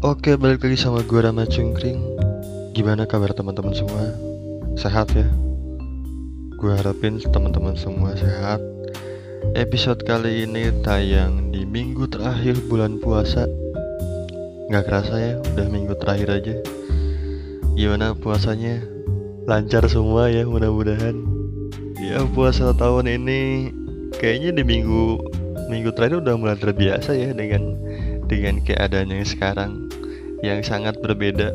Oke, balik lagi sama gue Rama Cungkring. Gimana kabar teman-teman semua? Sehat ya? Gue harapin teman-teman semua sehat. Episode kali ini tayang di minggu terakhir bulan puasa. Gak kerasa ya, udah minggu terakhir aja. Gimana puasanya? Lancar semua ya, mudah-mudahan. Ya puasa tahun ini kayaknya di minggu minggu terakhir udah mulai terbiasa ya dengan dengan keadaannya sekarang yang sangat berbeda.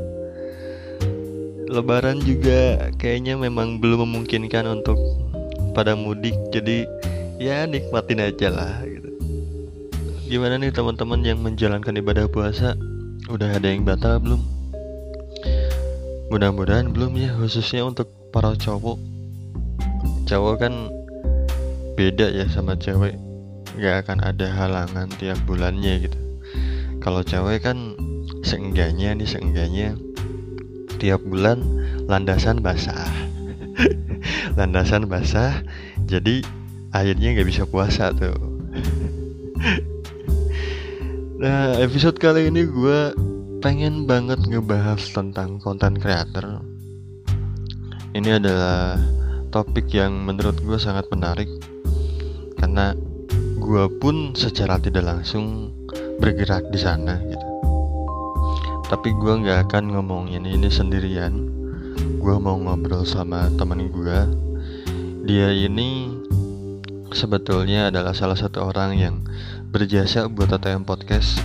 Lebaran juga kayaknya memang belum memungkinkan untuk pada mudik, jadi ya nikmatin aja lah. Gitu. Gimana nih teman-teman yang menjalankan ibadah puasa? Udah ada yang batal belum? Mudah-mudahan belum ya, khususnya untuk para cowok. Cowok kan beda ya sama cewek, nggak akan ada halangan tiap bulannya gitu kalau cewek kan seenggaknya nih seenggaknya tiap bulan landasan basah. Landasan basah jadi akhirnya nggak bisa puasa tuh. Nah episode kali ini gue pengen banget ngebahas tentang konten creator. Ini adalah topik yang menurut gue sangat menarik karena gue pun secara tidak langsung bergerak di sana gitu. Tapi gue nggak akan ngomongin ini sendirian. Gue mau ngobrol sama teman gue dia ini sebetulnya adalah salah satu orang yang berjasa buat ATM Podcast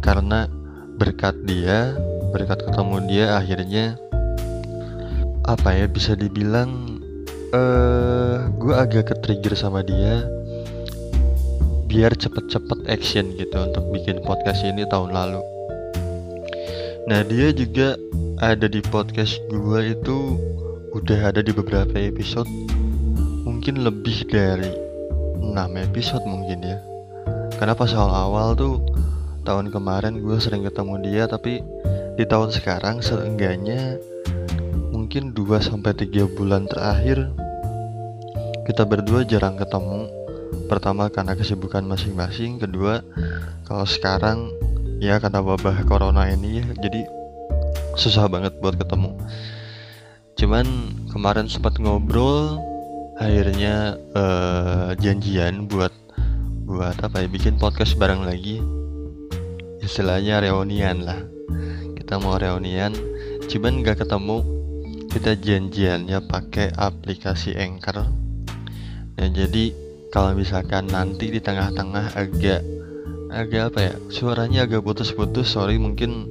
karena berkat dia berkat ketemu dia akhirnya apa ya bisa dibilang eh uh, gue agak ke trigger sama dia biar cepet-cepet action gitu untuk bikin podcast ini tahun lalu. Nah dia juga ada di podcast gue itu udah ada di beberapa episode. Mungkin lebih dari 6 episode mungkin ya. Karena pas awal-awal tuh tahun kemarin gue sering ketemu dia tapi di tahun sekarang seenggaknya mungkin 2-3 bulan terakhir kita berdua jarang ketemu pertama karena kesibukan masing-masing kedua kalau sekarang ya karena wabah corona ini ya jadi susah banget buat ketemu. Cuman kemarin sempat ngobrol akhirnya uh, janjian buat buat apa ya bikin podcast bareng lagi. Istilahnya reunian lah. Kita mau reunian cuman gak ketemu. Kita janjiannya pakai aplikasi Anchor. Ya jadi kalau misalkan nanti di tengah-tengah agak agak apa ya suaranya agak putus-putus sorry mungkin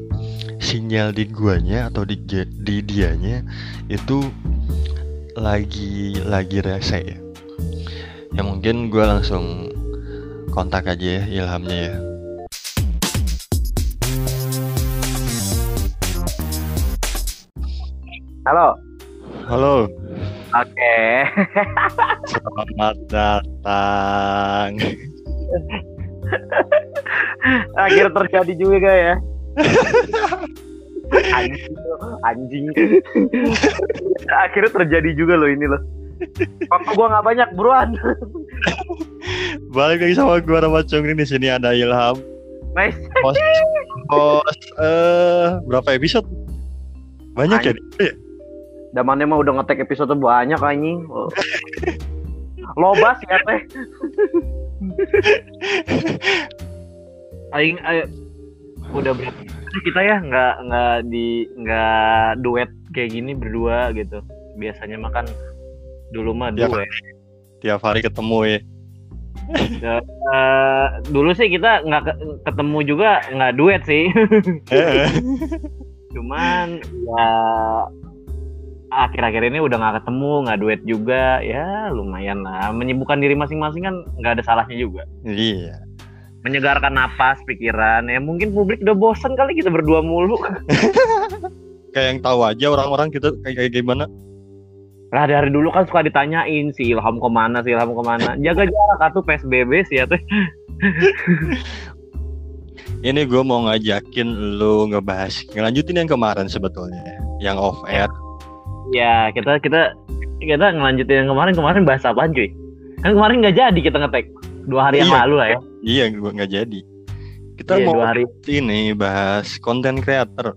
sinyal di guanya atau di di dianya itu lagi lagi rese ya. Ya mungkin gue langsung kontak aja ya ilhamnya ya. Halo. Halo Oke. Selamat datang. Akhir terjadi juga ya. anjing, anjing. Akhirnya terjadi juga loh ini loh. Waktu gua nggak banyak buruan. Balik lagi sama gua Rama Congring di sini ada Ilham. Nice. Host, host uh, berapa episode? Banyak ya? Damannya mah udah ngetek episode banyak anjing. Lobas ya teh. Aing ayo udah berapa kita ya nggak nggak di nggak duet kayak gini berdua gitu. Biasanya makan dulu mah tiap, duet. Tiap hari ketemu ya. ya uh, dulu sih kita nggak ketemu juga nggak duet sih. Cuman ya akhir-akhir ini udah nggak ketemu nggak duet juga. Ya lumayan lah. Menyibukkan diri masing-masing kan nggak ada salahnya juga. Iya. Menyegarkan napas pikiran. Ya mungkin publik udah bosen kali kita berdua mulu. Kayak yang tahu aja orang-orang kita kayak, kayak gimana? Lah dari dulu kan suka ditanyain si Ilham ke mana si Ilham ke mana. Jaga jarak atuh psbb sih ya teh ini gue mau ngajakin lu ngebahas ngelanjutin yang kemarin sebetulnya yang off air ya kita kita kita ngelanjutin yang kemarin kemarin bahas apaan cuy kan kemarin nggak jadi kita ngetek dua hari yang iya, lalu lah ya iya gue nggak jadi Kita Iya, mau dua hari ini bahas konten creator.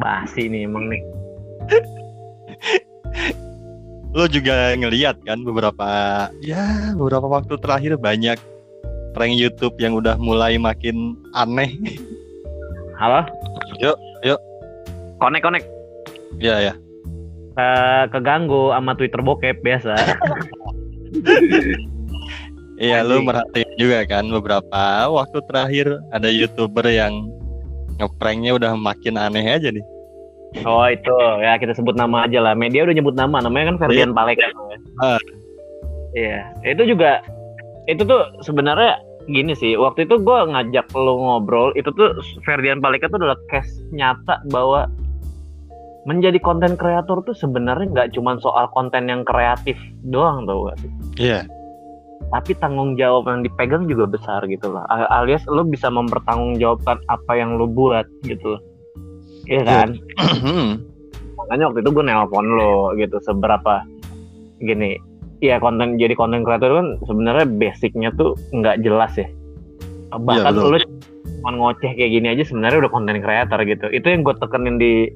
basi nih emang nih. Lo juga ngeliat kan beberapa ya beberapa waktu terakhir banyak prank YouTube yang udah mulai makin aneh. Halo? Yuk, yuk. Konek konek. Ya ya. Eh, keganggu sama Twitter bokep biasa. Iya, lu merhatiin juga kan beberapa waktu terakhir ada YouTuber yang ngepranknya udah makin aneh aja nih. Oh itu ya kita sebut nama aja lah. Media udah nyebut nama, namanya kan Ferdian Paleka. Ah. Iya, itu juga itu tuh sebenarnya gini sih. Waktu itu gue ngajak lo ngobrol, itu tuh Ferdian Paleka tuh adalah case nyata bahwa menjadi konten kreator tuh sebenarnya nggak cuma soal konten yang kreatif doang tau gak sih? Iya. Tapi tanggung jawab yang dipegang juga besar gitu loh. Alias lo bisa mempertanggungjawabkan apa yang lo buat gitu loh. Iya kan? makanya waktu itu gue nelpon lo gitu seberapa gini ya konten jadi konten kreator kan sebenarnya basicnya tuh nggak jelas ya bahkan betul. lo cuma ngoceh kayak gini aja sebenarnya udah konten kreator gitu itu yang gue tekenin di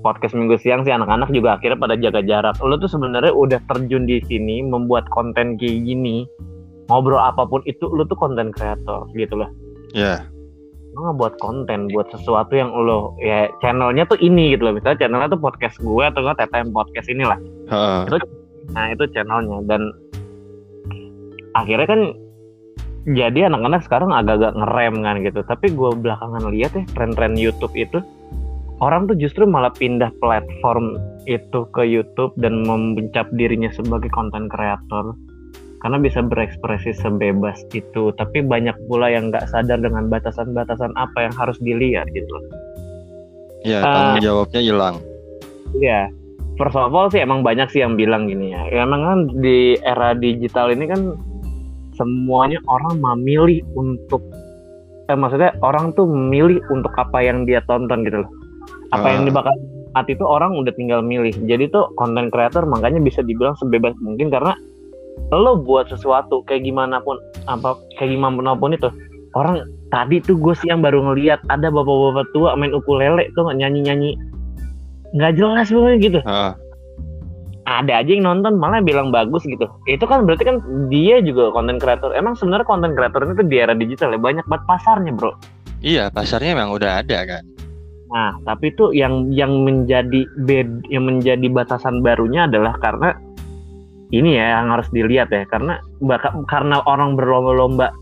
podcast minggu siang sih anak-anak juga akhirnya pada jaga jarak. Lo tuh sebenarnya udah terjun di sini membuat konten kayak gini ngobrol apa pun itu lo tuh konten kreator gitu loh. Ya. lo nggak buat konten buat sesuatu yang lo ya channelnya tuh ini gitu loh. Misalnya channelnya tuh podcast gue atau nggak TTM podcast inilah Heeh. nah itu channelnya. Dan akhirnya kan jadi anak-anak sekarang agak-agak ngerem kan gitu. Tapi gue belakangan lihat ya tren-tren YouTube itu orang tuh justru malah pindah platform itu ke YouTube dan membencap dirinya sebagai konten kreator karena bisa berekspresi sebebas itu tapi banyak pula yang nggak sadar dengan batasan-batasan apa yang harus dilihat gitu Ya, Ah. tanggung jawabnya hilang. Iya, first of all sih emang banyak sih yang bilang gini ya. Ya, Emang kan di era digital ini kan semuanya orang memilih untuk eh, maksudnya orang tuh memilih untuk apa yang dia tonton gitu loh. Apa Ah. yang dibakar hati itu orang udah tinggal milih. Jadi tuh konten creator makanya bisa dibilang sebebas mungkin karena lo buat sesuatu kayak gimana pun apa kayak gimana pun itu orang tadi tuh gue siang baru ngeliat ada bapak-bapak tua main ukulele tuh nyanyi-nyanyi nggak jelas pokoknya gitu Heeh. ada aja yang nonton malah bilang bagus gitu itu kan berarti kan dia juga konten kreator emang sebenarnya konten kreator itu di era digital ya banyak banget pasarnya bro Iya, pasarnya memang udah ada kan. Nah tapi itu yang yang menjadi bed yang menjadi batasan barunya adalah karena ini ya yang harus dilihat ya karena baka- karena orang berlomba-lomba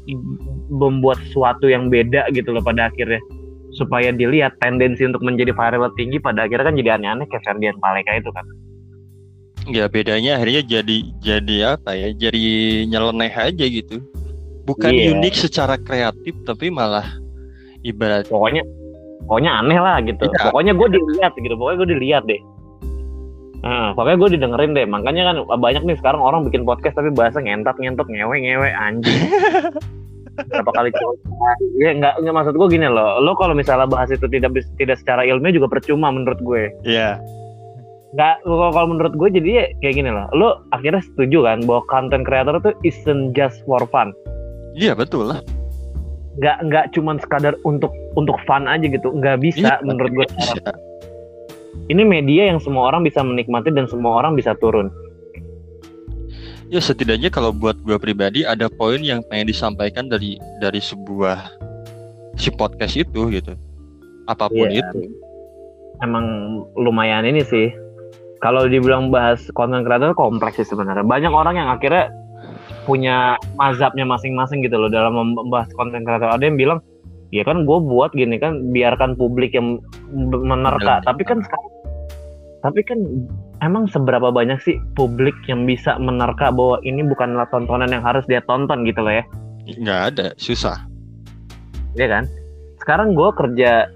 membuat sesuatu yang beda gitu loh pada akhirnya supaya dilihat tendensi untuk menjadi viral tinggi pada akhirnya kan jadi aneh-aneh kayak Ferdian Paleka itu kan Ya bedanya akhirnya jadi jadi apa ya? Jadi nyeleneh aja gitu. Bukan Iya. unik secara kreatif tapi malah ibarat pokoknya pokoknya aneh lah gitu. Iya. pokoknya gue dilihat gitu pokoknya gue dilihat deh. Nah, pokoknya gue didengerin deh. Makanya kan banyak nih sekarang orang bikin podcast tapi bahasa ngentot ngentot ngewe ngewe anjing. Berapa kali coba? Ya nggak nggak maksud gue gini loh. Lo kalau misalnya bahas itu tidak tidak secara ilmiah juga percuma menurut gue. Ya nggak kalau kalau menurut gue jadi ya kayak gini loh. Lo akhirnya setuju kan bahwa content creator itu isn't just for fun? Iya betul lah. Nggak nggak cuman sekadar untuk untuk fun aja gitu nggak bisa Iya, menurut gue bisa. ini media yang semua orang bisa menikmati dan semua orang bisa turun. Ya setidaknya kalau buat gue pribadi ada poin yang pengen disampaikan dari dari sebuah si podcast itu gitu. Apa pun Iya. itu. Emang lumayan ini sih. Kalau dibilang bahas konten kreator kompleks sih sebenarnya. Banyak orang yang akhirnya punya mazhabnya masing-masing gitu loh dalam membahas konten kreator. Ada yang bilang, ya kan gue buat gini kan biarkan publik yang menerka. Benar. Tapi kan sekarang, tapi kan emang seberapa banyak sih publik yang bisa menerka bahwa ini bukanlah tontonan yang harus dia tonton gitu loh ya. Nggak ada, susah. Iya kan? Sekarang gue kerja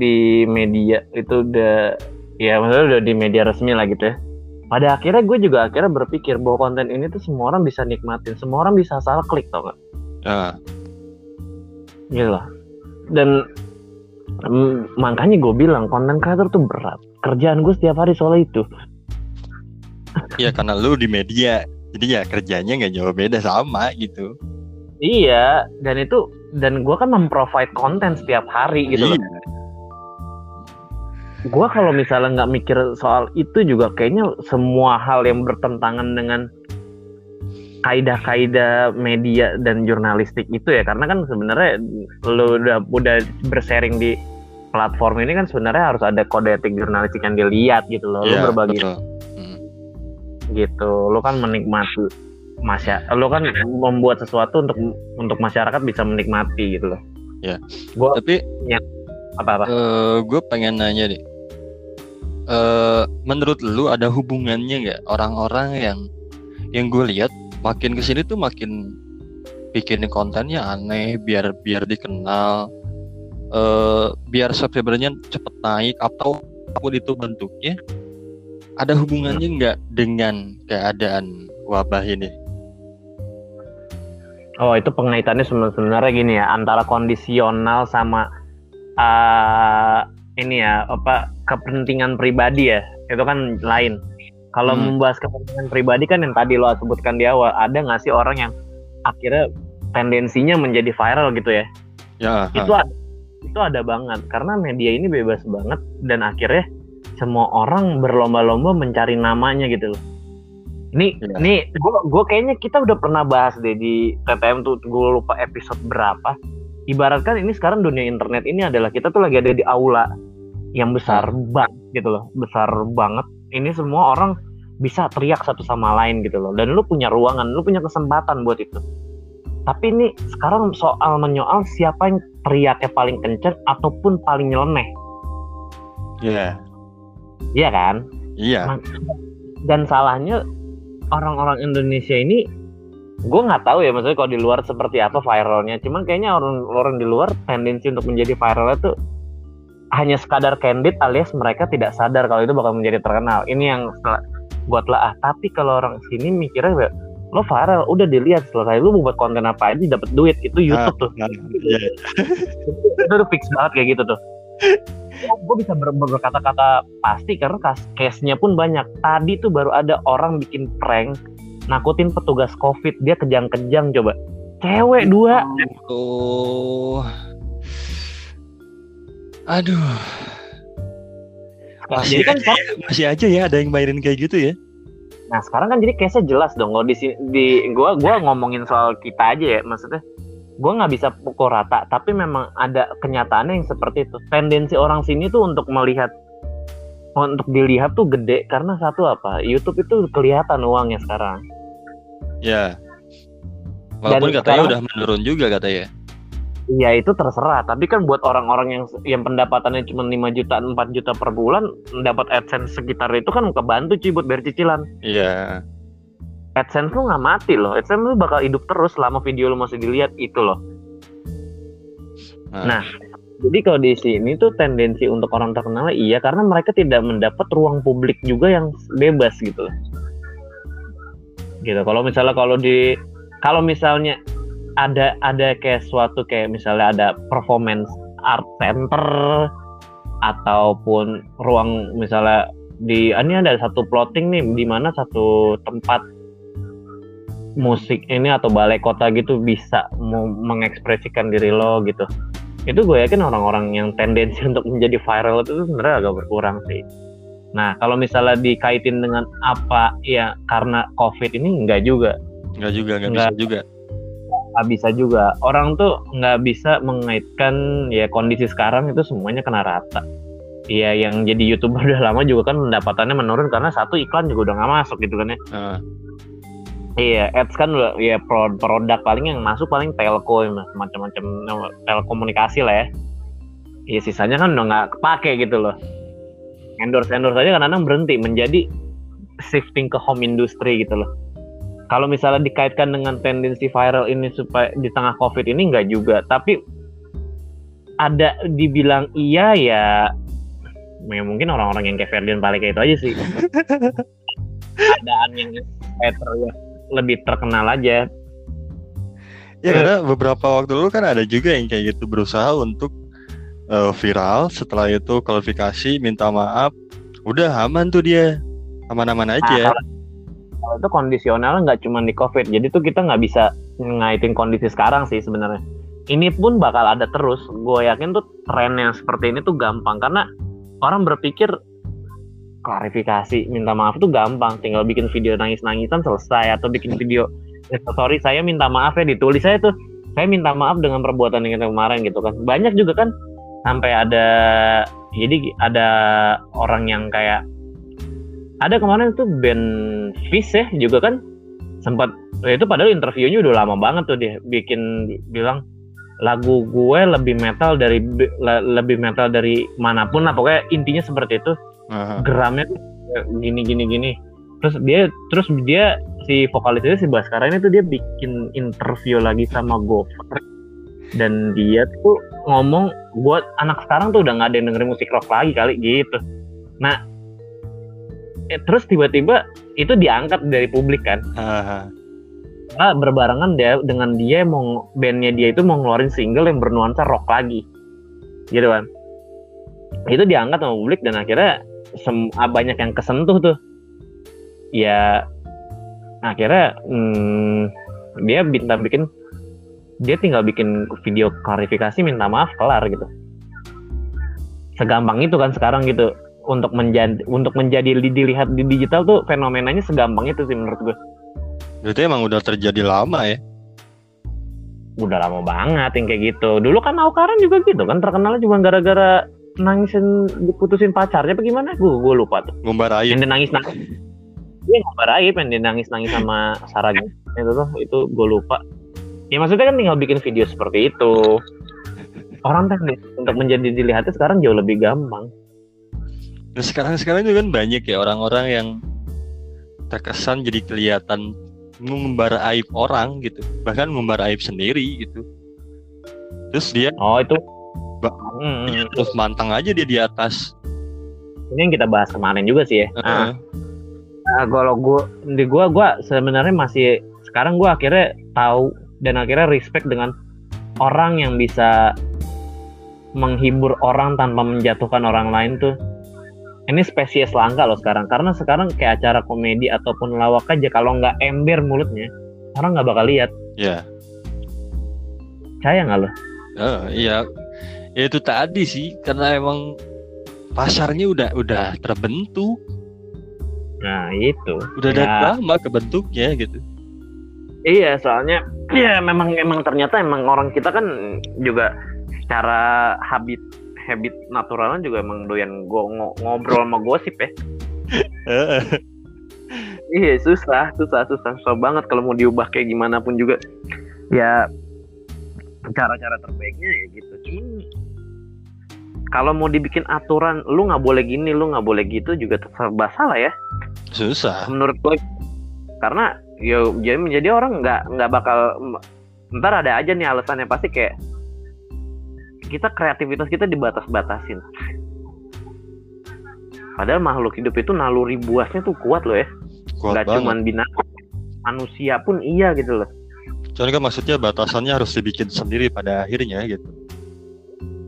di media itu udah ya maksudnya udah di media resmi lah gitu ya. Pada akhirnya gue juga akhirnya berpikir bahwa konten ini tuh semua orang bisa nikmatin, semua orang bisa asal klik tau gak? Nah, Gitu loh. Dan mm, makanya gue bilang konten creator tuh berat. Kerjaan gue setiap hari soal itu. ya karena lu di media, jadi ya kerjanya nggak jauh beda sama gitu. Iya, dan itu dan gue kan memprovide konten setiap hari gitu Iya. loh gue kalau misalnya nggak mikir soal itu juga kayaknya semua hal yang bertentangan dengan kaidah-kaidah media dan jurnalistik itu ya karena kan sebenarnya lu udah udah bersharing di platform ini kan sebenarnya harus ada kode etik jurnalistik yang dilihat gitu loh lu Iya, berbagi betul. Hmm. gitu lu kan menikmati masya lu kan membuat sesuatu untuk untuk masyarakat bisa menikmati gitu loh Tapi apa apa gue pengen nanya deh. Eh menurut lu ada hubungannya nggak? Orang-orang yang yang gue lihat makin ke sini tuh makin bikin kontennya aneh biar biar dikenal eh biar subscribernya cepet naik atau apa pun itu bentuknya. Ada hubungannya nggak dengan keadaan wabah ini? Oh itu pengaitannya seben- sebenarnya gini ya antara kondisional sama uh, ini ya apa kepentingan pribadi ya itu kan lain. Kalau Hmm. membahas kepentingan pribadi kan yang tadi lo sebutkan di awal ada nggak sih orang yang akhirnya tendensinya menjadi viral gitu ya? Ya, Itu ada, itu ada banget karena media ini bebas banget dan akhirnya semua orang berlomba-lomba mencari namanya gitu loh. Ini, Iya. nih, gue kayaknya kita udah pernah bahas deh di TTM tuh, gue lupa episode berapa. Ibaratkan ini sekarang dunia internet ini adalah kita tuh lagi ada di aula yang besar banget gitu loh, besar banget. Ini semua orang bisa teriak satu sama lain gitu loh, dan lu punya ruangan, lu punya kesempatan buat itu. Tapi ini sekarang soal menyoal siapa yang teriaknya paling kenceng ataupun paling nyeleneh, Iya, iya kan? iya. Ma- dan salahnya orang-orang Indonesia ini gue nggak tahu ya maksudnya kalau di luar seperti apa viralnya cuman kayaknya orang-orang di luar tendensi untuk menjadi viral itu hanya sekadar candid alias mereka tidak sadar kalau itu bakal menjadi terkenal. Ini yang buat lah. Ah tapi kalau orang sini mikirnya "Weh, lo viral udah dilihat selesai lu mau buat konten apa aja dapat duit. Itu YouTube tuh. Nah, iya. itu udah fix banget kayak gitu tuh. Gue bisa ber- ber- berkata-kata pasti karena case-nya pun banyak. Tadi tuh baru ada orang bikin prank nakutin petugas covid. Dia kejang-kejang coba. Cewek dua. Oh. Aduh, masih jadi kan aja ya, masih aja ya ada yang mainin kayak gitu ya. nah sekarang kan jadi case-nya jelas dong kalau di sini di gua gua ngomongin soal kita aja ya maksudnya gua nggak bisa pukul rata tapi memang ada kenyataannya yang seperti itu tendensi orang sini tuh untuk melihat untuk dilihat tuh gede karena satu apa YouTube itu kelihatan uangnya sekarang Ya. Walaupun Dan katanya sekarang- udah menurun juga katanya. Iya itu terserah, tapi kan buat orang-orang yang yang pendapatannya cuma 5 juta, 4 juta per bulan, dapat AdSense sekitar itu kan kebantu cuy buat bayar cicilan. Iya. AdSense lu nggak mati loh, AdSense lu bakal hidup terus selama video lu masih dilihat itu loh. Nah, Nah, Jadi kalau di sini tuh tendensi untuk orang terkenal iya karena mereka tidak mendapat ruang publik juga yang bebas gitu. loh. Gitu. Kalau misalnya kalau di kalau misalnya ada ada kayak suatu kayak misalnya ada performance art center ataupun ruang misalnya di ini ada satu plotting nih di mana satu tempat musik ini atau balai kota gitu bisa mengekspresikan diri lo gitu itu gue yakin orang-orang yang tendensi untuk menjadi viral itu sebenarnya agak berkurang sih nah kalau misalnya dikaitin dengan apa ya karena covid ini enggak juga nggak juga, nggak bisa Nggak. juga. Nggak bisa juga orang tuh nggak bisa mengaitkan ya kondisi sekarang itu semuanya kena rata Iya yang jadi youtuber udah lama juga kan pendapatannya menurun karena satu iklan juga udah nggak masuk gitu kan ya Nah, Iya, ads kan udah ya pro- produk paling yang masuk paling telco ya, macam-macam telekomunikasi lah ya. Iya sisanya kan udah nggak kepake gitu loh. Endorse endorse aja kadang-kadang berhenti menjadi shifting ke home industry gitu loh. Kalau misalnya dikaitkan dengan tendensi viral ini supaya di tengah covid ini nggak juga, tapi ada dibilang iya ya, ya mungkin orang-orang yang kayak Ferdian Paleka itu aja sih. Keadaan yang kayak ter- lebih terkenal aja ya karena beberapa waktu dulu kan ada juga yang kayak gitu berusaha untuk eh, viral. Setelah itu kualifikasi, minta maaf, udah aman tuh dia, aman-aman aja. Nah, itu kondisional nggak cuma di COVID. Jadi tuh kita nggak bisa ngaitin kondisi sekarang sih sebenarnya. ini pun bakal ada terus. Gue yakin tuh tren yang seperti ini tuh gampang. Karena orang berpikir klarifikasi minta maaf tuh gampang. Tinggal bikin video nangis-nangisan selesai. Atau bikin video eh, sorry saya minta maaf ya ditulis saya tuh. Saya minta maaf dengan perbuatan yang kemarin gitu kan. Banyak juga kan sampai ada jadi ada orang yang kayak ada kemarin tuh band Fish ya juga kan sempat itu padahal interviewnya udah lama banget tuh dia bikin bilang lagu gue lebih metal dari lebih metal dari mana pun lah. Pokoknya intinya seperti itu. Uh-huh. geramnya gini gini gini. Terus dia terus dia si vokalisnya si Baskara ini tuh dia bikin interview lagi sama Gopher. Dan dia tuh ngomong buat anak sekarang tuh udah nggak ada yang dengerin musik rock lagi kali gitu. Nah eh, terus tiba-tiba itu diangkat dari publik kan? Uh-huh. nah, berbarengan dia dengan dia mau bandnya dia itu mau ngeluarin single yang bernuansa rock lagi. Gitu kan? Itu diangkat sama publik dan akhirnya sem ah, banyak yang kesentuh tuh. Ya akhirnya hmm, dia bintang bikin dia tinggal bikin video klarifikasi minta maaf kelar gitu. Segampang itu kan sekarang gitu untuk menjadi untuk menjadi dilihat di digital tuh fenomenanya segampang itu sih menurut gue. Berarti emang udah terjadi lama ya? Udah lama banget yang kayak gitu. Dulu kan Aukaran juga gitu kan terkenalnya cuma gara-gara nangisin diputusin pacarnya apa gimana? Gue gue lupa tuh. Ngumbar aib. Yang dia nangis nangis. Iya ngumbar aib yang dia nangis nangis sama Sarah itu tuh itu gue lupa. Ya maksudnya kan tinggal bikin video seperti itu. Orang teknis untuk menjadi dilihatnya sekarang jauh lebih gampang. Nah sekarang sekarang juga kan banyak ya orang-orang yang terkesan jadi kelihatan mengumbar aib orang gitu, bahkan mengumbar aib sendiri gitu. Terus dia Oh itu hmm, dia terus mantang aja dia di atas. Ini yang kita bahas kemarin juga sih ya. Uh -huh. Nah, kalau gue di gue gue sebenarnya masih sekarang gue akhirnya tahu dan akhirnya respect dengan orang yang bisa menghibur orang tanpa menjatuhkan orang lain tuh ini spesies langka loh sekarang. Karena sekarang kayak acara komedi ataupun lawak aja kalau nggak ember mulutnya orang nggak bakal lihat. Ya yeah. saya nggak loh oh, iya. Ya itu tadi sih karena emang pasarnya udah udah terbentuk. Nah itu. Udah ya. dari lama kebentuknya gitu. Iya soalnya ya memang emang ternyata emang orang kita kan juga secara habit habit naturalnya juga emang doyan go ngobrol sama gosip ya. iya susah, susah, susah, susah banget kalau mau diubah kayak gimana pun juga. Ya cara-cara terbaiknya ya gitu. Cuman kalau mau dibikin aturan, lu nggak boleh gini, lu nggak boleh gitu juga serba salah ya. Susah. Menurut gue, karena ya jadi menjadi orang nggak nggak bakal ntar ada aja nih alasannya pasti kayak kita kreativitas kita dibatas-batasin. Padahal makhluk hidup itu naluri buasnya tuh kuat loh ya. Kuat Gak cuma binatang manusia pun iya gitu loh. Soalnya kan maksudnya batasannya harus dibikin sendiri pada akhirnya gitu.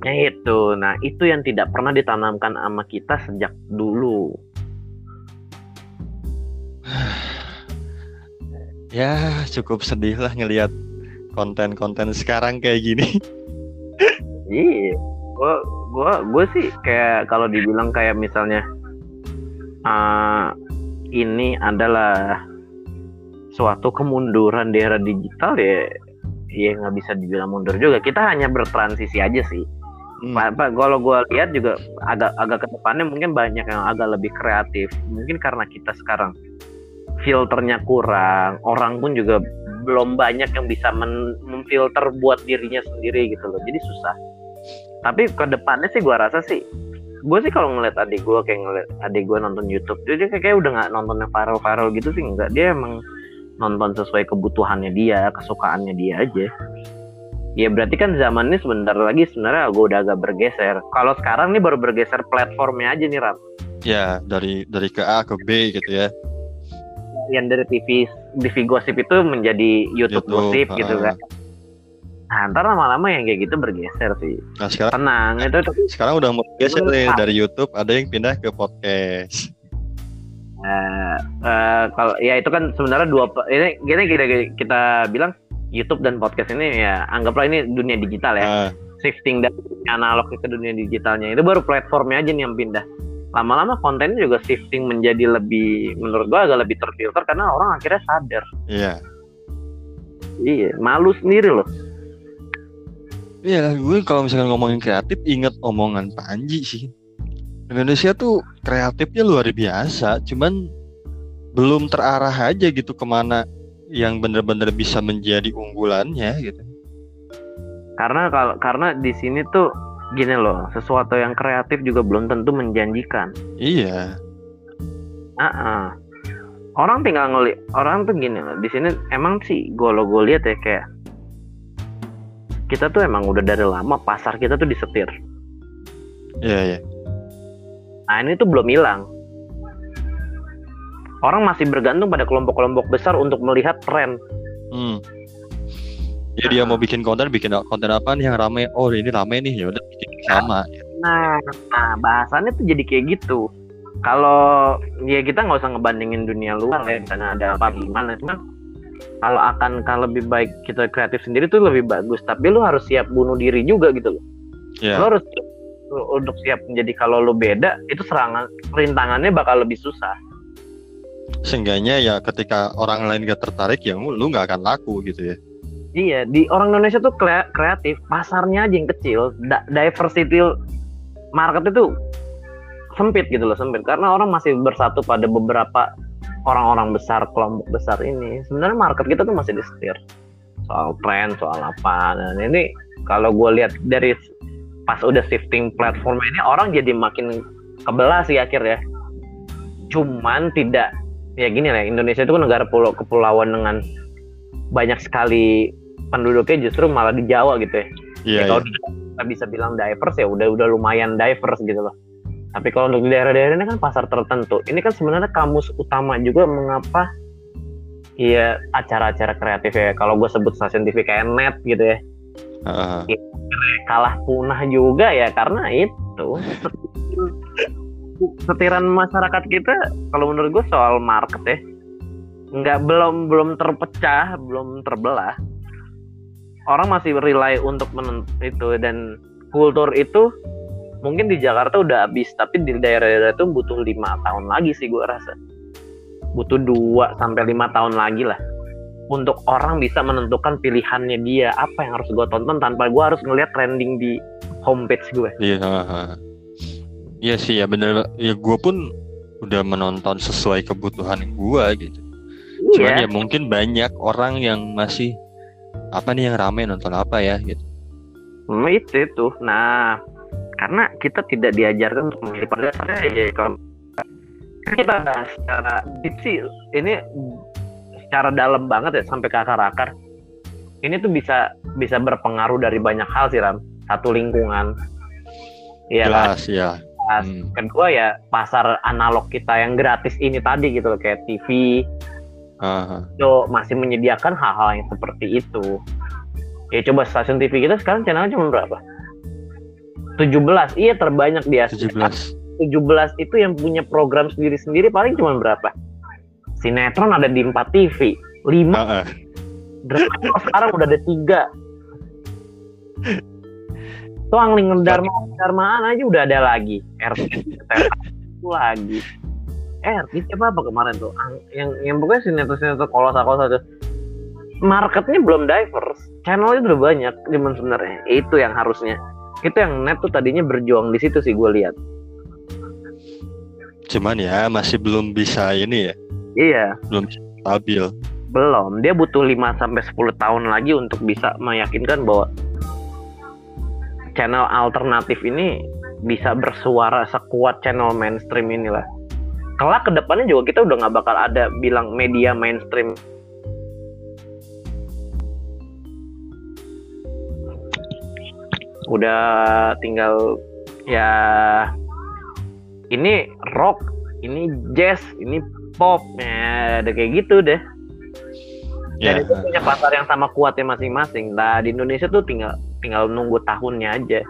Nah itu, nah itu yang tidak pernah ditanamkan sama kita sejak dulu. ya cukup sedih lah ngelihat konten-konten sekarang kayak gini. iya. Gua gua gue sih kayak kalau dibilang kayak misalnya uh, ini adalah suatu kemunduran di era digital ya ya nggak bisa dibilang mundur juga. Kita hanya bertransisi aja sih. Hmm. apa kalau gue lihat juga agak agak ke depannya mungkin banyak yang agak lebih kreatif. Mungkin karena kita sekarang filternya kurang orang pun juga belum banyak yang bisa memfilter buat dirinya sendiri gitu loh. Jadi susah. Tapi ke depannya sih gue rasa sih gue sih kalau ngeliat adik gue kayak ngeliat adik gue nonton YouTube jadi kayak, udah nggak nonton yang viral-viral gitu sih enggak dia emang nonton sesuai kebutuhannya dia kesukaannya dia aja. Ya berarti kan zaman ini sebentar lagi sebenarnya gue udah agak bergeser. Kalau sekarang nih baru bergeser platformnya aja nih Ram. Ya dari dari ke A ke B gitu ya yang dari TV TV gosip itu menjadi YouTube, YouTube gosip uh, gitu kan Nah, ntar lama-lama yang kayak gitu bergeser sih. Nah, sekarang tenang itu sekarang udah mau geser nih dari YouTube ada yang pindah ke podcast. Uh, uh, kalau ya itu kan sebenarnya dua ini gini kita, kita bilang YouTube dan podcast ini ya anggaplah ini dunia digital ya. Ah, Shifting dari analog ke dunia digitalnya. Itu baru platformnya aja nih yang pindah. Lama-lama kontennya juga shifting menjadi lebih menurut gua agak lebih terfilter karena orang akhirnya sadar. iya. Iya, malu sendiri loh. Iya gue kalau misalkan ngomongin kreatif inget omongan Panji sih. Indonesia tuh kreatifnya luar biasa, cuman belum terarah aja gitu ke mana yang bener-bener bisa menjadi unggulannya gitu. Karena kalau karena di sini tuh gini loh, sesuatu yang kreatif juga belum tentu menjanjikan. Iya, Ah, ah. Orang tinggal ngeli, orang tuh gini loh. Di sini emang sih gue lo gue lihat ya kayak kita tuh emang udah dari lama pasar kita tuh disetir. iya, iya. Nah ini tuh belum hilang. Orang masih bergantung pada kelompok-kelompok besar untuk melihat tren. Hmm. Ya dia mau bikin konten, bikin konten apa nih yang rame? Oh ini rame nih, ya udah bikin sama. Nah, nah bahasannya tuh jadi kayak gitu. Kalau ya kita nggak usah ngebandingin dunia luar ya, misalnya ada apa gimana. Cuman kalau akan kan lebih baik kita kreatif sendiri tuh lebih bagus. Tapi lu harus siap bunuh diri juga gitu loh. Ya, Lu harus lu- untuk siap menjadi kalau lu beda itu serangan rintangannya bakal lebih susah. seenggaknya ya ketika orang lain gak tertarik ya lu nggak akan laku gitu ya. Iya, di orang Indonesia tuh kre- kreatif, pasarnya aja yang kecil, da- diversity market itu sempit gitu loh, sempit karena orang masih bersatu pada beberapa orang-orang besar, kelompok besar ini. Sebenarnya market kita tuh masih disetir soal tren, soal apa. Dan ini kalau gue lihat dari pas udah shifting platform ini orang jadi makin kebelah sih akhirnya. Cuman tidak ya gini lah, Indonesia itu kan negara pulau kepulauan dengan banyak sekali penduduknya justru malah di Jawa gitu ya. Iya, ya, kalau iya. kita bisa bilang diverse ya udah udah lumayan diverse gitu loh. Tapi kalau untuk di daerah-daerah ini kan pasar tertentu. Ini kan sebenarnya kamus utama juga mengapa Iya acara-acara kreatif ya. Kalau gue sebut stasiun TV kayak net gitu ya, Ah, kalah punah juga ya karena itu setiran masyarakat kita kalau menurut gue soal market ya nggak belum belum terpecah belum terbelah orang masih rely untuk menen itu dan kultur itu mungkin di Jakarta udah habis tapi di daerah-daerah itu butuh lima tahun lagi sih gue rasa butuh 2 sampai lima tahun lagi lah untuk orang bisa menentukan pilihannya dia apa yang harus gue tonton tanpa gue harus ngeliat trending di homepage gue Iya, iya sih ya bener. Ya gue pun udah menonton sesuai kebutuhan gue gitu. Cuman iya ya mungkin banyak orang yang masih apa nih yang rame nonton apa ya gitu. Hmm, itu itu nah karena kita tidak diajarkan untuk memilih pada dasarnya ya kalau kan kita bahas secara deep sih ini secara dalam banget ya sampai ke akar-akar ini tuh bisa bisa berpengaruh dari banyak hal sih Ram satu lingkungan Iya kan? Jelas ya. Pas. Hmm. kedua ya pasar analog kita yang gratis ini tadi gitu loh kayak TV Ah, ah. itu masih menyediakan hal-hal yang seperti itu. Ya coba stasiun TV kita sekarang channelnya cuma berapa? 17. Iya terbanyak di Asia. 17. 17 itu yang punya program sendiri-sendiri paling cuma berapa? Sinetron ada di 4 TV. 5 Ah, ah. drakor sekarang udah ada 3. Tuh Angling Dharma Dharmaan aja udah ada lagi. RT lagi. Eh, RT siapa apa kemarin tuh? Ang- Yang yang pokoknya sinetron-sinetron kolosa-kolosa tuh. Marketnya belum diverse. Channelnya udah banyak cuman sebenarnya. Itu yang harusnya. Itu yang net tuh tadinya berjuang di situ sih gue lihat. Cuman ya masih belum bisa ini ya, Iya, belum stabil. belum. Dia butuh 5 sampai 10 tahun lagi untuk bisa meyakinkan bahwa channel alternatif ini bisa bersuara sekuat channel mainstream inilah. Kelak ke depannya juga kita udah nggak bakal ada bilang media mainstream. Udah tinggal ya ini rock, ini jazz, ini pop, ya udah kayak gitu deh. Ya, Dan itu punya pasar yang sama kuatnya masing-masing. Nah di Indonesia tuh tinggal tinggal nunggu tahunnya aja.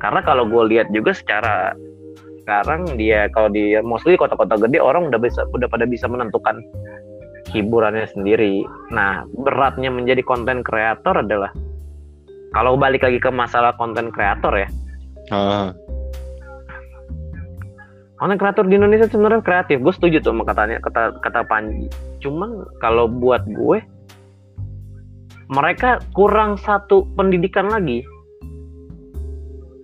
Karena kalau gue lihat juga secara sekarang dia kalau di mostly kota-kota gede orang udah bisa udah pada bisa menentukan hiburannya sendiri. Nah, beratnya menjadi konten kreator adalah kalau balik lagi ke masalah konten kreator ya. Ah, Konten kreator di Indonesia sebenarnya kreatif. Gue setuju tuh sama katanya kata kata Panji. Cuman kalau buat gue mereka kurang satu pendidikan lagi.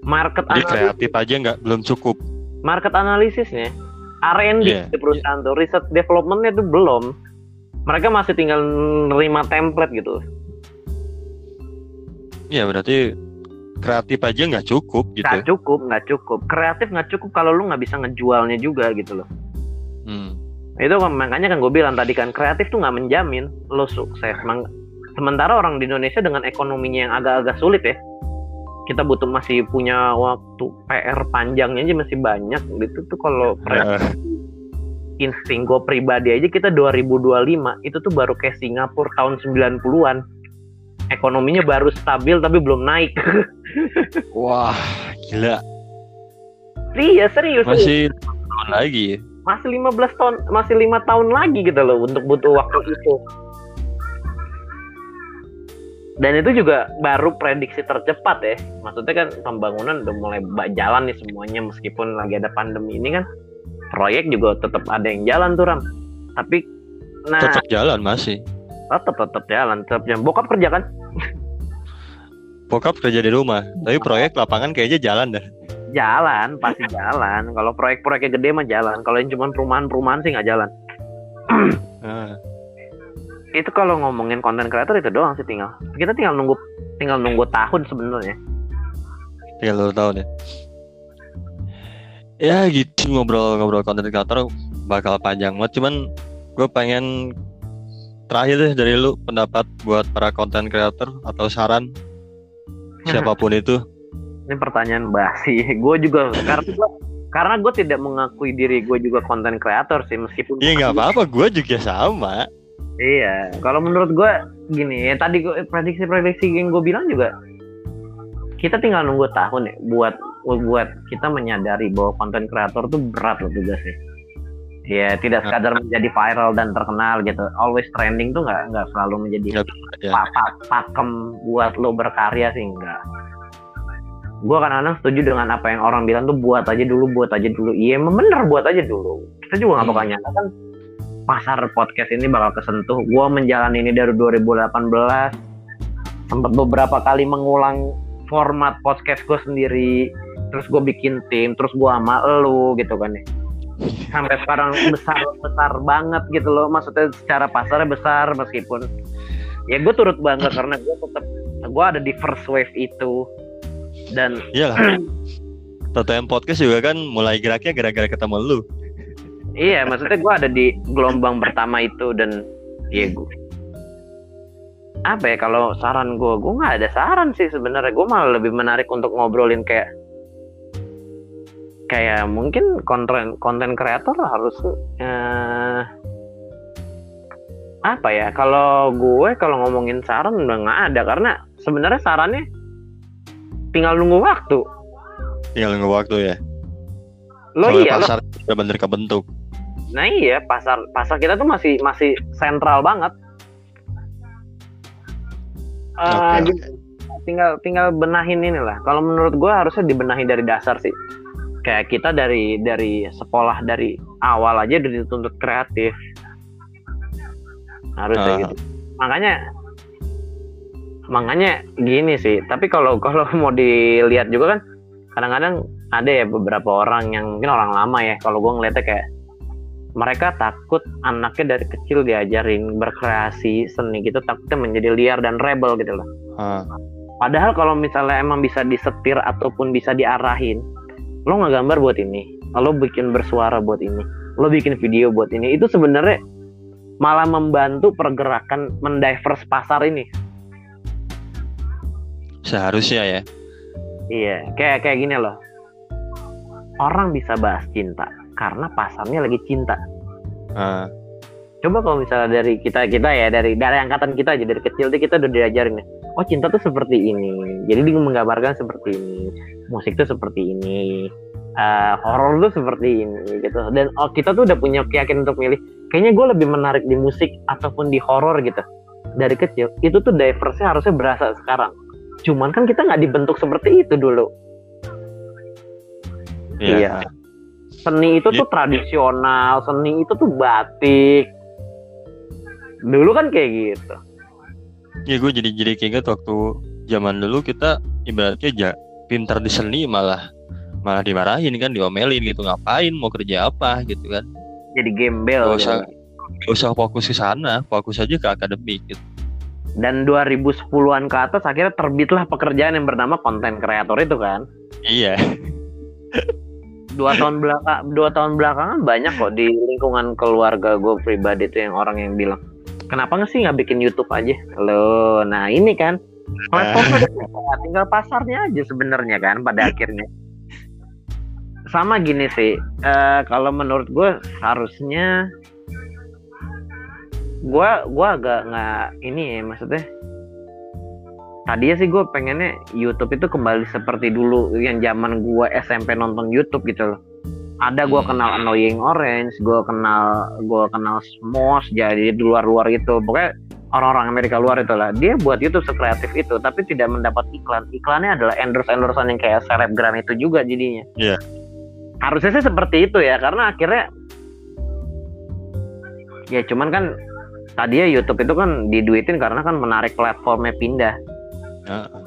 Market jadi kreatif aja nggak belum cukup. Market analisisnya R&D Iya. di perusahaan tuh research developmentnya tuh belum. Mereka masih tinggal nerima template gitu. Ya berarti kreatif aja nggak cukup gitu. Nggak cukup, nggak cukup. Kreatif nggak cukup kalau lu nggak bisa ngejualnya juga gitu loh. Hmm. itu kan makanya kan gue bilang tadi kan kreatif tuh nggak menjamin lo sukses sementara orang di Indonesia dengan ekonominya yang agak-agak sulit ya kita butuh masih punya waktu PR panjangnya aja masih banyak gitu tuh kalau Ah, insting gue pribadi aja kita 2025 itu tuh baru kayak Singapura tahun 90-an ekonominya baru stabil tapi belum naik wah gila. iya serius. Masih tahun lagi. masih 15 tahun masih lima tahun lagi gitu loh untuk butuh waktu itu dan itu juga baru prediksi tercepat ya. Maksudnya kan pembangunan udah mulai jalan nih semuanya meskipun lagi ada pandemi ini kan. Proyek juga tetap ada yang jalan tuh ram. Tapi nah Tetap jalan masih. tetap tetap jalan tetap jalan. Bokap kerja kan? Bokap kerja di rumah, tapi proyek lapangan kayaknya jalan dah. jalan pasti jalan. Kalau proyek-proyeknya gede mah jalan. Kalau yang cuma perumahan-perumahan sih nggak jalan. Ah, itu kalau ngomongin konten kreator itu doang sih tinggal kita tinggal nunggu tinggal nunggu tahun sebenarnya tinggal lu tahu deh. Ya gitu ngobrol-ngobrol konten kreator bakal panjang banget. Cuman gue pengen terakhir deh dari lu pendapat buat para konten kreator atau saran siapa pun itu. ini pertanyaan basi gue juga karena gua, karena gue tidak mengakui diri gue juga konten kreator sih meskipun Iya nggak apa-apa, gue juga sama. Iya kalau menurut gue gini ya tadi prediksi-prediksi yang gue bilang juga kita tinggal nunggu tahun ya buat buat kita menyadari bahwa konten kreator tuh berat loh tugasnya ya. Tidak sekadar menjadi viral dan terkenal gitu always trending tuh nggak nggak selalu menjadi ya. pa- pa- pakem buat lo berkarya sih enggak gue kadang-kadang setuju dengan apa yang orang bilang tuh buat aja dulu buat aja dulu. Iya bener buat aja dulu. Kita juga nggak bakal Hmm. nyangka kan pasar podcast ini bakal kesentuh. Gue menjalani ini dari 2018 sempat beberapa kali mengulang format podcast gue sendiri. Terus gue bikin tim terus gue sama elu gitu kan ya. Sampai sekarang besar besar banget gitu loh. Maksudnya secara pasarnya besar meskipun. Ya gue turut bangga karena gue tetap gue ada di first wave itu. Dan Iyalah. TTM podcast juga kan mulai geraknya gara-gara ketemu lu. Iya maksudnya gue ada di gelombang pertama itu dan ya gue apa ya kalau saran gue gue nggak ada saran sih sebenarnya gue malah lebih menarik untuk ngobrolin kayak kayak mungkin konten konten kreator harus eh, apa ya kalau gue kalau ngomongin saran udah nggak ada karena sebenarnya sarannya tinggal nunggu waktu Tinggal nunggu waktu ya. lo Soalnya iya lo pasar udah bener kebentuk. Nah iya pasar pasar kita tuh masih masih sentral banget. Jadi tinggal tinggal benahin inilah. Kalau menurut gue harusnya dibenahi dari dasar sih. Kayak kita dari dari sekolah dari awal aja udah dituntut kreatif. Harusnya Ah. gitu. Makanya makanya gini sih. Tapi kalau kalau mau dilihat juga kan kadang-kadang ada ya beberapa orang yang mungkin orang lama ya. Kalau gue ngeliatnya kayak mereka takut anaknya dari kecil diajarin berkreasi seni gitu takutnya menjadi liar dan rebel gitu loh. Ah, Padahal kalau misalnya emang bisa disetir ataupun bisa diarahin, lo nggak gambar buat ini, lo bikin bersuara buat ini, lo bikin video buat ini, itu sebenarnya malah membantu pergerakan mendivers pasar ini. seharusnya ya. Iya, kayak kayak gini loh. Orang bisa bahas cinta karena pasarnya lagi cinta. Ah, Coba kalau misalnya dari kita kita ya dari dari angkatan kita aja dari kecil tuh kita udah diajarin ya. Oh cinta tuh seperti ini. Jadi dia menggambarkan seperti ini. Musik tuh seperti ini. eh horor tuh seperti ini gitu. Dan oh, kita tuh udah punya keyakinan untuk milih. kayaknya gue lebih menarik di musik ataupun di horor gitu dari kecil itu tuh diversnya harusnya berasa sekarang cuman kan kita nggak dibentuk seperti itu dulu Iya. Iya. Seni itu tuh tradisional seni itu tuh batik. Dulu kan kayak gitu. Ya gue jadi jadi keinget waktu zaman dulu kita ibaratnya ja, pintar di seni malah malah dimarahin kan diomelin gitu ngapain? Mau kerja apa? gitu kan. Jadi gembel gak usah gitu. gak usah fokus ke sana fokus aja ke akademik gitu. Dan 2010-an ke atas akhirnya terbitlah pekerjaan yang bernama konten kreator itu kan? Iya dua tahun belakang dua tahun belakangan banyak kok di lingkungan keluarga gue pribadi tuh yang orang yang bilang kenapa nggak sih nggak bikin YouTube aja? Lo nah ini kan platformnya ada, tinggal pasarnya aja sebenarnya kan pada akhirnya. Sama gini sih eh, kalau menurut gue harusnya gue gua agak nggak ini ya maksudnya tadinya sih gue pengennya YouTube itu kembali seperti dulu yang zaman gue SMP nonton YouTube gitu loh. Ada gue Hmm. kenal Annoying Orange gue kenal gue kenal Smosh jadi di luar-luar gitu pokoknya orang-orang Amerika luar itu lah. Dia buat YouTube sekreatif itu tapi tidak mendapat iklan. Iklannya adalah endorse endorsean yang kayak selebgram itu juga jadinya. Iya. harusnya sih seperti itu ya karena akhirnya ya cuman kan tadi ya YouTube itu kan diduitin karena kan menarik platformnya pindah Heeh.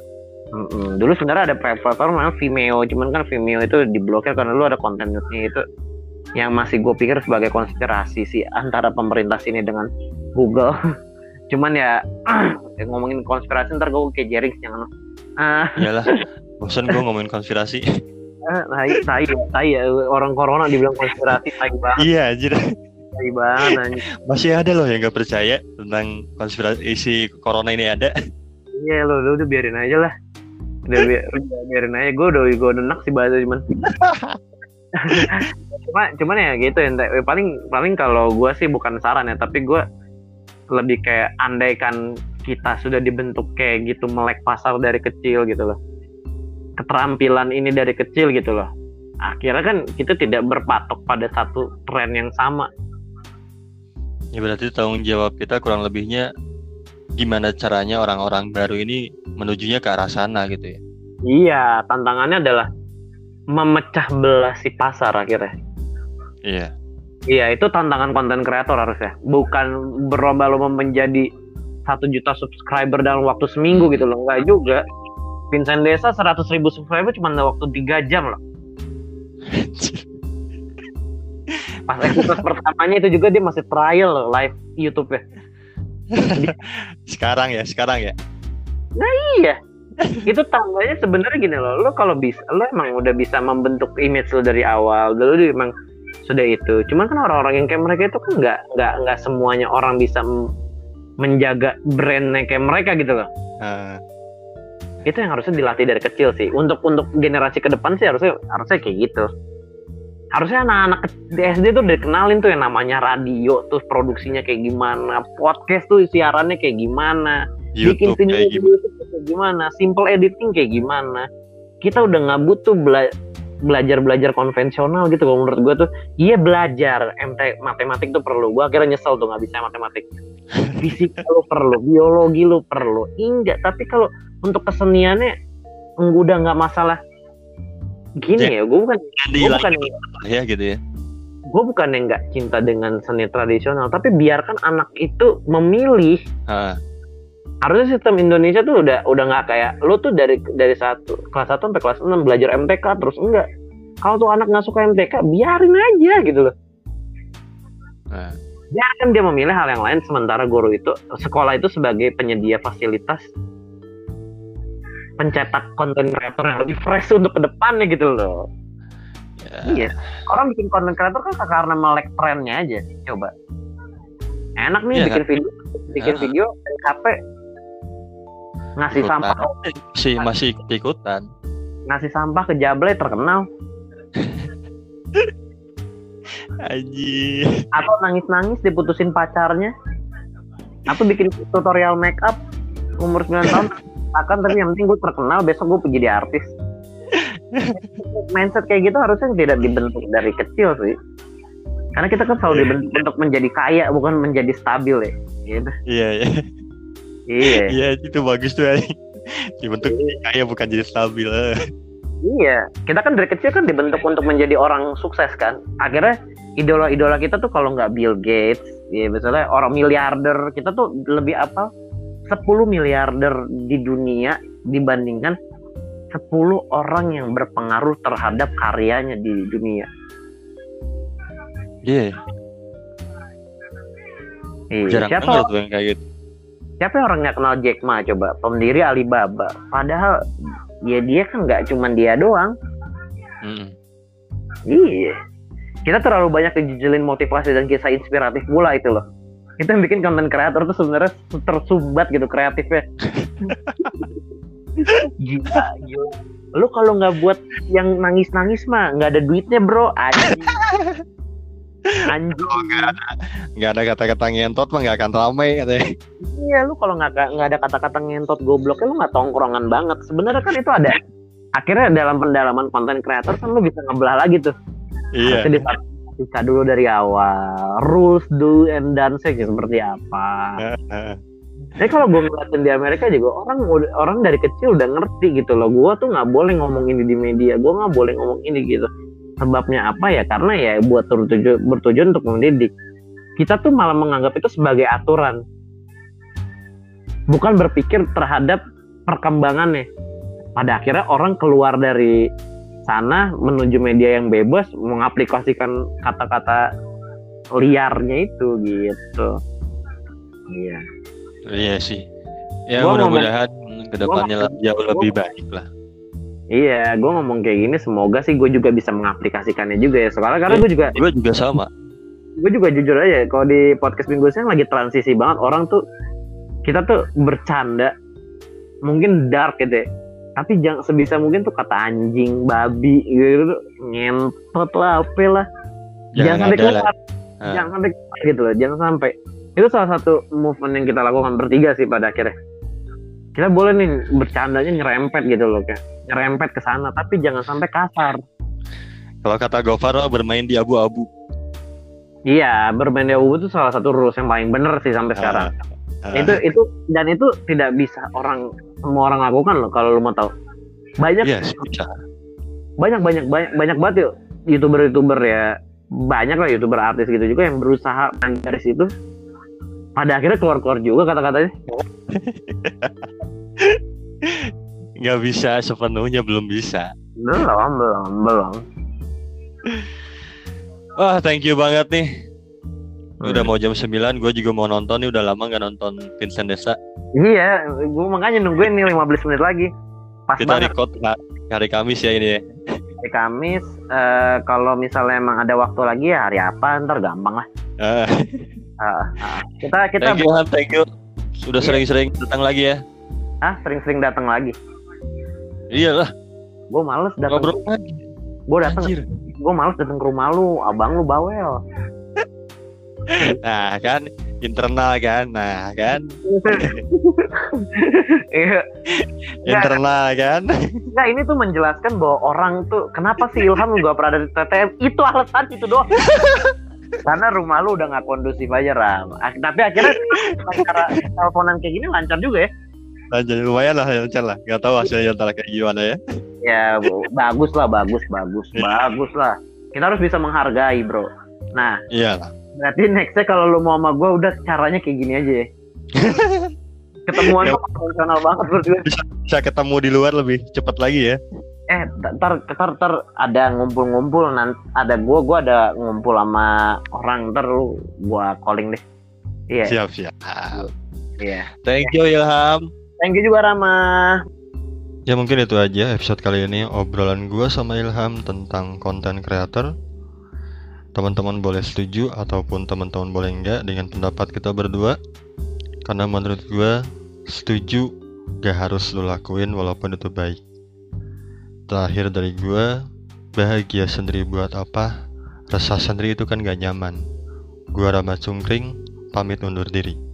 Mm-mm. Dulu sebenarnya ada platform namanya Vimeo, cuman kan Vimeo itu diblokir karena lu ada kontennya itu yang masih gue pikir sebagai konspirasi sih antara pemerintah sini dengan Google. cuman ya ya ngomongin konspirasi ntar gue kayak Jerings jangan. Ah, iyalah bosan gue ngomongin konspirasi eh, tai, tai, tai ya orang corona dibilang konspirasi, tai banget, iya anjir tai banget. masih ada loh yang gak percaya tentang konspirasi isi corona ini ada Iya lo, lo udah biarin aja lah. Udah, bi- biarin aja. Gue udah gue udah enak sih bahasa cuman. cuma cuman ya gitu ya paling paling kalau gue sih bukan saran ya tapi gue lebih kayak andaikan kita sudah dibentuk kayak gitu melek pasar dari kecil gitu loh keterampilan ini dari kecil gitu loh akhirnya kan kita tidak berpatok pada satu tren yang sama ya berarti tanggung jawab kita kurang lebihnya gimana caranya orang-orang baru ini menujunya ke arah sana gitu ya? Iya tantangannya adalah memecah belah si pasar akhirnya. Iya. Iya itu tantangan konten kreator harusnya. Bukan berlomba-lomba menjadi satu juta subscriber dalam waktu seminggu gitu loh. Enggak juga. Vincent Desa 100 ribu subscriber cuma dalam waktu 3 jam loh. Pas episode pertamanya itu juga dia masih trial loh live YouTube ya sekarang ya sekarang ya? Iya. Itu tandanya sebenarnya gini loh. Lo kalau bisa lo emang udah bisa membentuk image lo dari awal. Dulu dia emang sudah itu. Cuman kan orang-orang yang kayak mereka itu kan nggak nggak nggak semuanya orang bisa menjaga brandnya kayak mereka gitu loh. Ah, itu yang harusnya dilatih dari kecil sih. Untuk untuk generasi ke depan sih harusnya harusnya kayak gitu harusnya anak-anak SD tuh dikenalin tuh yang namanya radio terus produksinya kayak gimana podcast tuh siarannya kayak gimana bikin YouTube video kayak gimana YouTube kayak gimana simple editing kayak gimana. Kita udah nggak butuh bela- belajar belajar konvensional gitu kalau menurut gue tuh. Iya belajar. MT matematik tuh perlu. Gue akhirnya nyesel tuh nggak bisa matematik. Fisika lu perlu biologi lu perlu. Enggak tapi kalau untuk keseniannya udah nggak masalah gini ya gue bukan gue bukan ya gitu ya. gue bukan yang nggak cinta dengan seni tradisional tapi biarkan anak itu memilih. Ah, harusnya sistem Indonesia tuh udah udah nggak kayak lu tuh dari dari satu kelas 1 sampai kelas 6 belajar MTK terus enggak. Kalau tuh anak nggak suka MTK biarin aja gitu loh. Ah. biarkan dia memilih hal yang lain sementara guru itu sekolah itu sebagai penyedia fasilitas pencetak konten kreator yang lebih fresh untuk ke depannya gitu loh. Ya, iya. Orang bikin konten kreator kan karena melek trennya aja coba. Enak nih Iya, bikin video bikin Ah. video HP ngasih ikutan. sampah. Masih masih ikut ikutan. Ngasih sampah ke Jablay terkenal. Aji atau nangis-nangis diputusin pacarnya. Atau bikin tutorial make up umur 9 tahun akan tapi yang penting gue terkenal besok gue jadi artis mindset kayak gitu harusnya tidak dibentuk dari kecil sih Karena kita kan selalu dibentuk untuk menjadi kaya bukan menjadi stabil ya. Gitu. Iya, iya. Iya. Iya, itu bagus tuh. anjing. Dibentuk kayak bukan jadi stabil. eh. Iya, kita kan dari kecil kan dibentuk untuk menjadi orang sukses kan. Akhirnya idola-idola kita tuh kalau nggak Bill Gates, ya misalnya orang miliarder, kita tuh lebih apa? 10 miliarder di dunia dibandingkan 10 orang yang berpengaruh terhadap karyanya di dunia. Iya, Iya, jarang siapa banget yang kayak gitu. siapa yang orang nggak kenal Jack Ma coba? Pendiri Alibaba. Padahal ya dia kan nggak cuman dia doang. Mm. Iya. Kita terlalu banyak dijejelin motivasi dan kisah inspiratif pula itu loh. Itu yang bikin konten kreator tuh sebenarnya tersumbat gitu kreatifnya. gila, gila. Lu kalau nggak buat yang nangis-nangis mah nggak ada duitnya bro. Anjing. Anjing. Nggak ada kata-kata ngentot mah nggak akan ramai katanya. Iya, lu kalau nggak nggak ada kata-kata ngentot gobloknya lu nggak tongkrongan banget. Sebenarnya kan itu ada. Akhirnya dalam pendalaman konten kreator kan lu bisa ngebelah lagi tuh. Iya. Harusnya dibaca dulu dari awal. Rules, do, and dance seperti apa. Tapi kalau gue ngeliatin di Amerika juga orang orang dari kecil udah ngerti gitu loh. Gue tuh nggak boleh ngomong ini di media. Gue nggak boleh ngomong ini gitu. Sebabnya apa ya? Karena ya buat bertujuan, bertujuan untuk mendidik. Kita tuh malah menganggap itu sebagai aturan. Bukan berpikir terhadap perkembangannya. Pada akhirnya orang keluar dari sana menuju media yang bebas mengaplikasikan kata-kata liarnya itu gitu. Iya. Iya sih. Ya mudah-mudahan ke depannya gua jauh lebih baik lah. Iya, gue ngomong kayak gini semoga sih gue juga bisa mengaplikasikannya juga ya. Soalnya karena gue juga Gue juga sama. gue juga jujur aja kalau di podcast minggu saya lagi transisi banget orang tuh kita tuh bercanda mungkin dark gitu ya. Tapi jangan sebisa mungkin tuh kata anjing, babi gitu ngentot lah, apa lah. Jangan, sampai keluar, Ah. jangan sampai keluar gitu loh, jangan sampai. Itu salah satu movement yang kita lakukan bertiga sih pada akhirnya. Kita boleh nih bercandanya nyerempet gitu loh kayak nyerempet ke sana, tapi jangan sampai kasar. Kalau kata Gofar mah bermain di abu-abu. Iya, bermain di abu itu salah satu rules yang paling bener sih sampai sekarang. Ah. itu itu dan itu tidak bisa orang semua orang lakukan loh kalau lu mau tahu banyak Iya sih bisa. banyak banyak banyak banyak banget yuk youtuber youtuber ya banyak lah youtuber artis gitu juga yang berusaha dari situ pada akhirnya keluar keluar juga kata-katanya Nggak bisa sepenuhnya belum bisa. belum belum belum Wah thank you banget nih. Hmm. Udah mau jam 9 gue juga mau nonton nih udah lama nggak nonton Vincent Desa. iya gue makanya nungguin nih 15 menit lagi pas Kita banget record ha- hari Kamis ya ini ya. hari Kamis eh, kalau misalnya emang ada waktu lagi ya hari apa ntar gampang lah Ah, Ah, ah. kita kita thank you Han, thank you. Sudah Iya. sering-sering datang lagi ya. ah sering-sering datang lagi Iyalah, gue males datang ngobrol lagi. gue datang gue males datang ke rumah lu abang lu bawel Nah kan internal kan, nah kan Iya, internal kan. Nggak, ini tuh menjelaskan bahwa orang tuh kenapa sih Ilham gak pernah ada di TTM? Itu alasan itu doang. Karena rumah lu udah nggak kondusif aja Ram. Ak- Tapi akhirnya cara teleponan kayak gini lancar juga ya. Lanjut lumayan lah lancar lah. Gak tahu hasilnya ntar kayak gimana ya. Ya bagus lah, bagus, bagus, Iya. bagus lah. Kita harus bisa menghargai bro. Nah, Iyalah. Berarti nextnya kalau lu mau sama gue udah caranya kayak gini aja ya. Ketemuan Ya. konvensional banget berdua. Bisa ketemu di luar lebih cepat lagi ya. eh ntar ntar ntar ada ngumpul-ngumpul nanti ada gua gua ada ngumpul sama orang ntar lu gua calling deh iya Siap siap. iya Thank you Ilham. thank you juga Rama Ya mungkin itu aja episode kali ini obrolan gua sama Ilham tentang konten creator. Teman-teman boleh setuju ataupun teman-teman boleh enggak dengan pendapat kita berdua. Karena menurut gua setuju gak harus lo lakuin walaupun itu baik. Terakhir dari gua, bahagia sendiri buat apa? Resah sendiri itu kan gak nyaman. Gua Rama Cungkring, pamit undur diri.